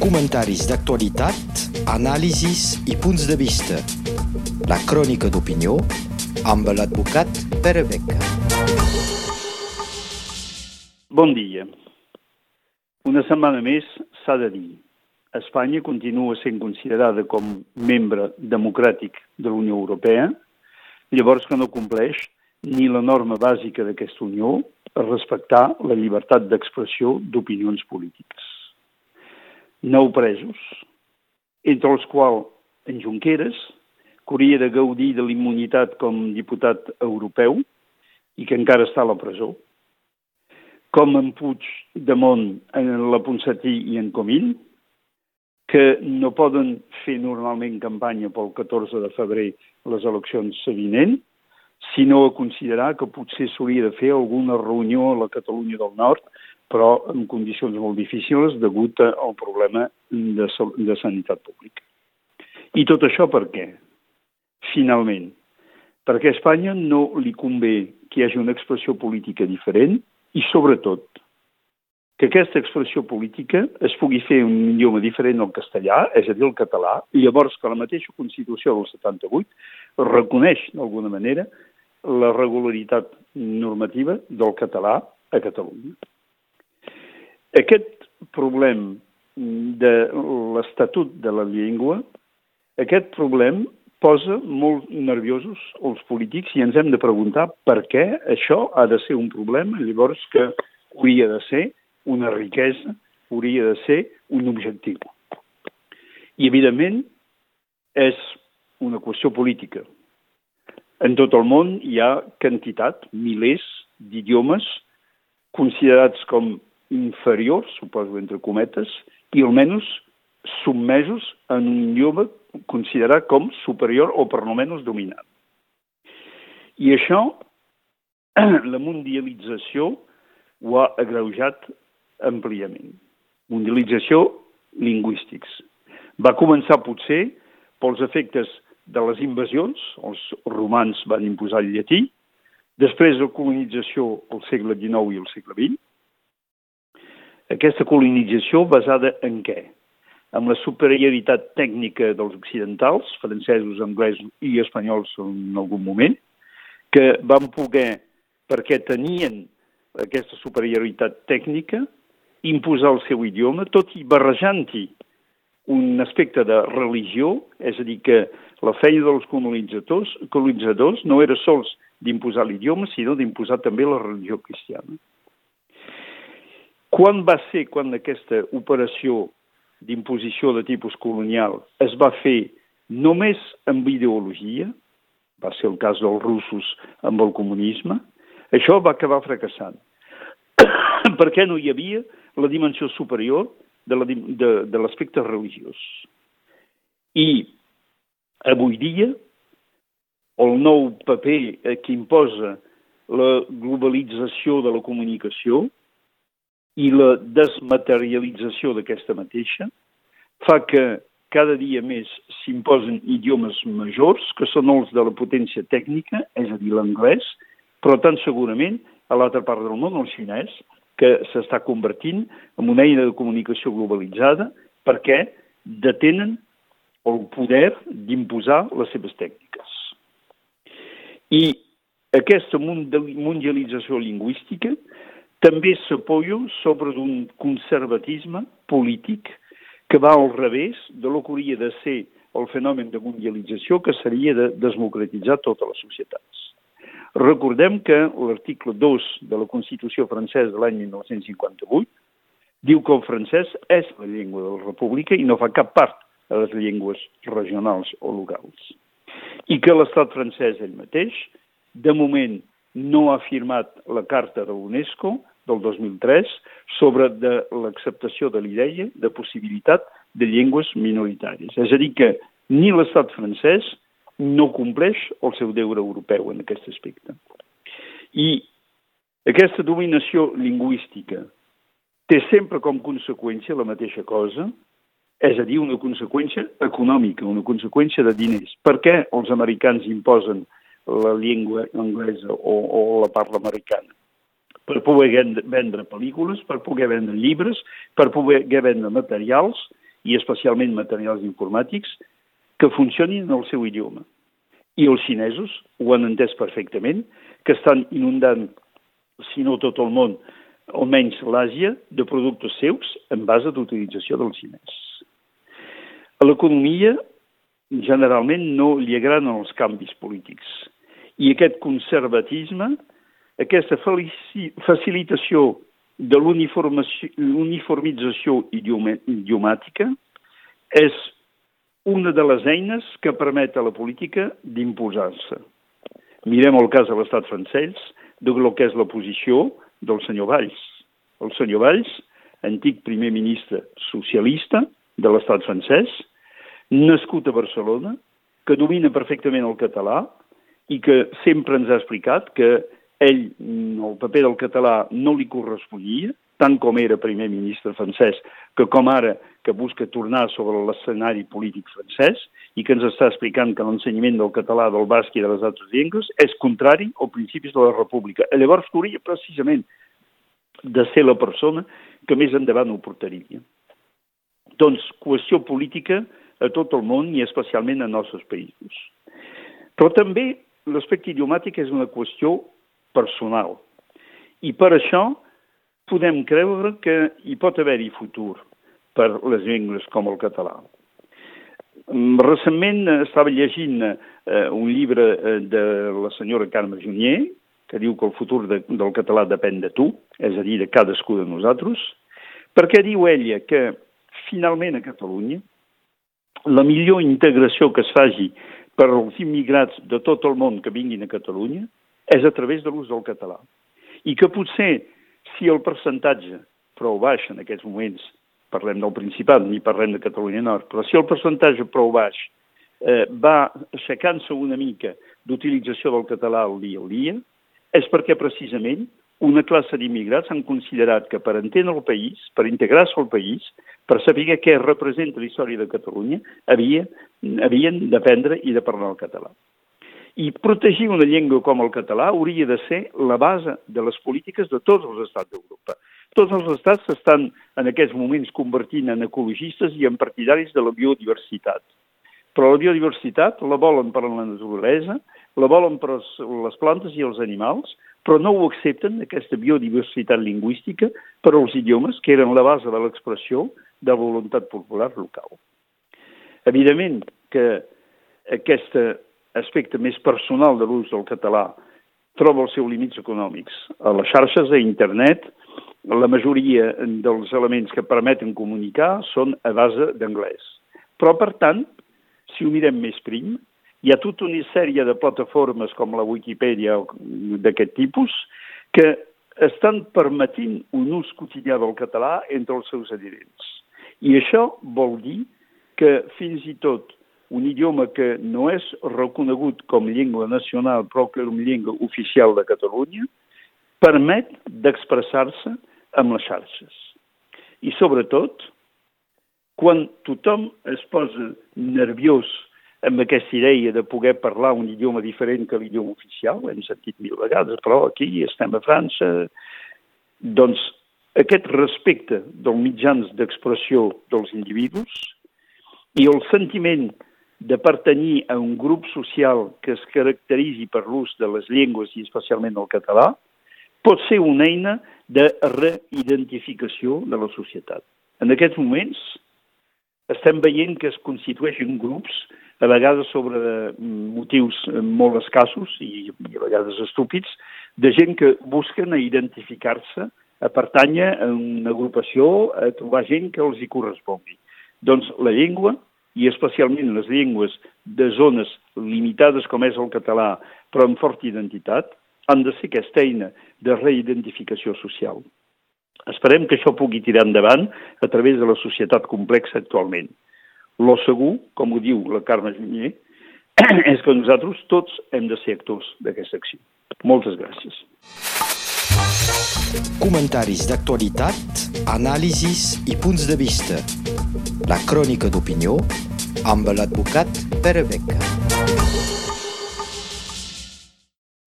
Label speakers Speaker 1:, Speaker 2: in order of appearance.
Speaker 1: comentaris d'actualitat, anàlisis i punts de vista. La crònica d'opinió amb l'advocat Pere Beca.
Speaker 2: Bon dia. Una setmana més s'ha de dir. Espanya continua sent considerada com membre democràtic de la Unió Europea, llavors que no compleix ni la norma bàsica d'aquesta Unió a respectar la llibertat d'expressió d'opinions polítiques. Nou presos, entre els quals en Junqueras, que hauria de gaudir de l'immunitat com diputat europeu i que encara està a la presó, com en Puigdemont, en la Ponsatí i en Comín, que no poden fer normalment campanya pel 14 de febrer les eleccions vinent, sinó a considerar que potser s'hauria de fer alguna reunió a la Catalunya del Nord, però en condicions molt difícils degut al problema de, de sanitat pública. I tot això per què? Finalment, perquè a Espanya no li convé que hi hagi una expressió política diferent i, sobretot, que aquesta expressió política es pugui fer un idioma diferent al castellà, és a dir, el català, i llavors que la mateixa Constitució del 78 reconeix, d'alguna manera, la regularitat normativa del català a Catalunya. Aquest problema de l'Estatut de la Llengua, aquest problema posa molt nerviosos els polítics i ens hem de preguntar per què això ha de ser un problema, llavors que hauria de ser una riquesa, hauria de ser un objectiu. I, evidentment, és una qüestió política, en tot el món hi ha quantitat, milers d'idiomes considerats com inferiors, suposo entre cometes, i almenys submesos en un idioma considerat com superior o per almenys dominant. I això, la mundialització ho ha agreujat àmpliament. Mundialització lingüístics. Va començar potser pels efectes de les invasions, els romans van imposar el llatí, després la colonització al segle XIX i al segle XX. Aquesta colonització basada en què? En la superioritat tècnica dels occidentals, francesos, anglesos i espanyols en algun moment, que van poder, perquè tenien aquesta superioritat tècnica, imposar el seu idioma, tot i barrejant-hi un aspecte de religió, és a dir, que la feina dels colonitzadors, colonitzadors no era sols d'imposar l'idioma, sinó d'imposar també la religió cristiana. Quan va ser quan aquesta operació d'imposició de tipus colonial es va fer només amb ideologia, va ser el cas dels russos amb el comunisme, això va acabar fracassant. perquè no hi havia la dimensió superior de l'aspecte religiós. I avui dia el nou paper que imposa la globalització de la comunicació i la desmaterialització d'aquesta mateixa fa que cada dia més s'imposen idiomes majors, que són els de la potència tècnica, és a dir, l'anglès, però tan segurament a l'altra part del món, el xinès, que s'està convertint en una eina de comunicació globalitzada perquè detenen el poder d'imposar les seves tècniques. I aquesta mundialització lingüística també s'apoya sobre un conservatisme polític que va al revés de lo que hauria de ser el fenomen de mundialització que seria de desmocratitzar totes les societats. Recordem que l'article 2 de la Constitució francesa de l'any 1958 diu que el francès és la llengua de la república i no fa cap part a les llengües regionals o locals. I que l'estat francès ell mateix, de moment, no ha firmat la carta de l'UNESCO del 2003 sobre de l'acceptació de l'idea de possibilitat de llengües minoritàries. És a dir, que ni l'estat francès no compleix el seu deure europeu en aquest aspecte. I aquesta dominació lingüística té sempre com conseqüència la mateixa cosa, és a dir, una conseqüència econòmica, una conseqüència de diners. Per què els americans imposen la llengua anglesa o, o la parla americana? Per poder vendre pel·lícules, per poder vendre llibres, per poder vendre materials, i especialment materials informàtics, que funcionin en el seu idioma. I els xinesos ho han entès perfectament, que estan inundant, si no tot el món, almenys l'Àsia, de productes seus en base d'utilització del xinès. A l'economia generalment no li agraden els canvis polítics. I aquest conservatisme aquesta facilitació de l'uniformització idiomàtica és una de les eines que permet a la política d'imposar-se. Mirem el cas de l'estat francès, de lo que és la posició del senyor Valls. El senyor Valls, antic primer ministre socialista de l'estat francès, nascut a Barcelona, que domina perfectament el català i que sempre ens ha explicat que ell, mm, el paper del català no li corresponia, tant com era primer ministre francès, que com ara que busca tornar sobre l'escenari polític francès i que ens està explicant que l'ensenyament del català, del basc i de les altres llengües és contrari als principis de la república. Llavors hauria precisament de ser la persona que més endavant ho portaria. Doncs qüestió política a tot el món i especialment en nostres països. Però també l'aspecte idiomàtic és una qüestió personal. I per això podem creure que hi pot haver-hi futur per les llengües com el català. Mm, recentment estava llegint eh, un llibre eh, de la senyora Carme Junier, que diu que el futur de, del català depèn de tu, és a dir, de cadascú de nosaltres, perquè diu ella que finalment a Catalunya la millor integració que es faci per als immigrats de tot el món que vinguin a Catalunya és a través de l'ús del català. I que potser, si el percentatge prou baix en aquests moments, parlem del Principat, ni parlem de Catalunya Nord, però si el percentatge prou baix eh, va aixecant-se una mica d'utilització del català al dia al dia, és perquè precisament una classe d'immigrats han considerat que per entendre el país, per integrar-se al país, per saber què representa la història de Catalunya, havia, havien d'aprendre i de parlar el català. I protegir una llengua com el català hauria de ser la base de les polítiques de tots els estats d'Europa. Tots els estats s'estan en aquests moments convertint en ecologistes i en partidaris de la biodiversitat. Però la biodiversitat la volen per la naturalesa, la volen per les plantes i els animals, però no ho accepten, aquesta biodiversitat lingüística, per als idiomes que eren la base de l'expressió de voluntat popular local. Evidentment que aquesta aspecte més personal de l'ús del català troba els seus límits econòmics. A les xarxes, a internet, la majoria dels elements que permeten comunicar són a base d'anglès. Però, per tant, si ho mirem més prim, hi ha tota una sèrie de plataformes com la Wikipedia d'aquest tipus que estan permetint un ús quotidià del català entre els seus adherents. I això vol dir que fins i tot un idioma que no és reconegut com llengua nacional, però que és una llengua oficial de Catalunya, permet d'expressar-se amb les xarxes. I sobretot, quan tothom es posa nerviós amb aquesta idea de poder parlar un idioma diferent que l'idioma oficial, ho hem sentit mil vegades, però aquí estem a França, doncs aquest respecte dels mitjans d'expressió dels individus i el sentiment de pertanyir a un grup social que es caracteritzi per l'ús de les llengües i especialment el català, pot ser una eina de reidentificació de la societat. En aquests moments estem veient que es constitueixen grups, a vegades sobre motius molt escassos i, i a vegades estúpids, de gent que busquen a identificar-se, a pertànyer a una agrupació, a trobar gent que els hi correspongui. Doncs la llengua i especialment les llengües de zones limitades com és el català, però amb forta identitat, han de ser aquesta eina de reidentificació social. Esperem que això pugui tirar endavant a través de la societat complexa actualment. Lo segur, com ho diu la Carme Junyer, és que nosaltres tots hem de ser actors d'aquesta acció. Moltes gràcies.
Speaker 1: Comentaris d'actualitat, anàlisis i punts de vista. La crònica d'opinió amb l'advocat Pere Beca.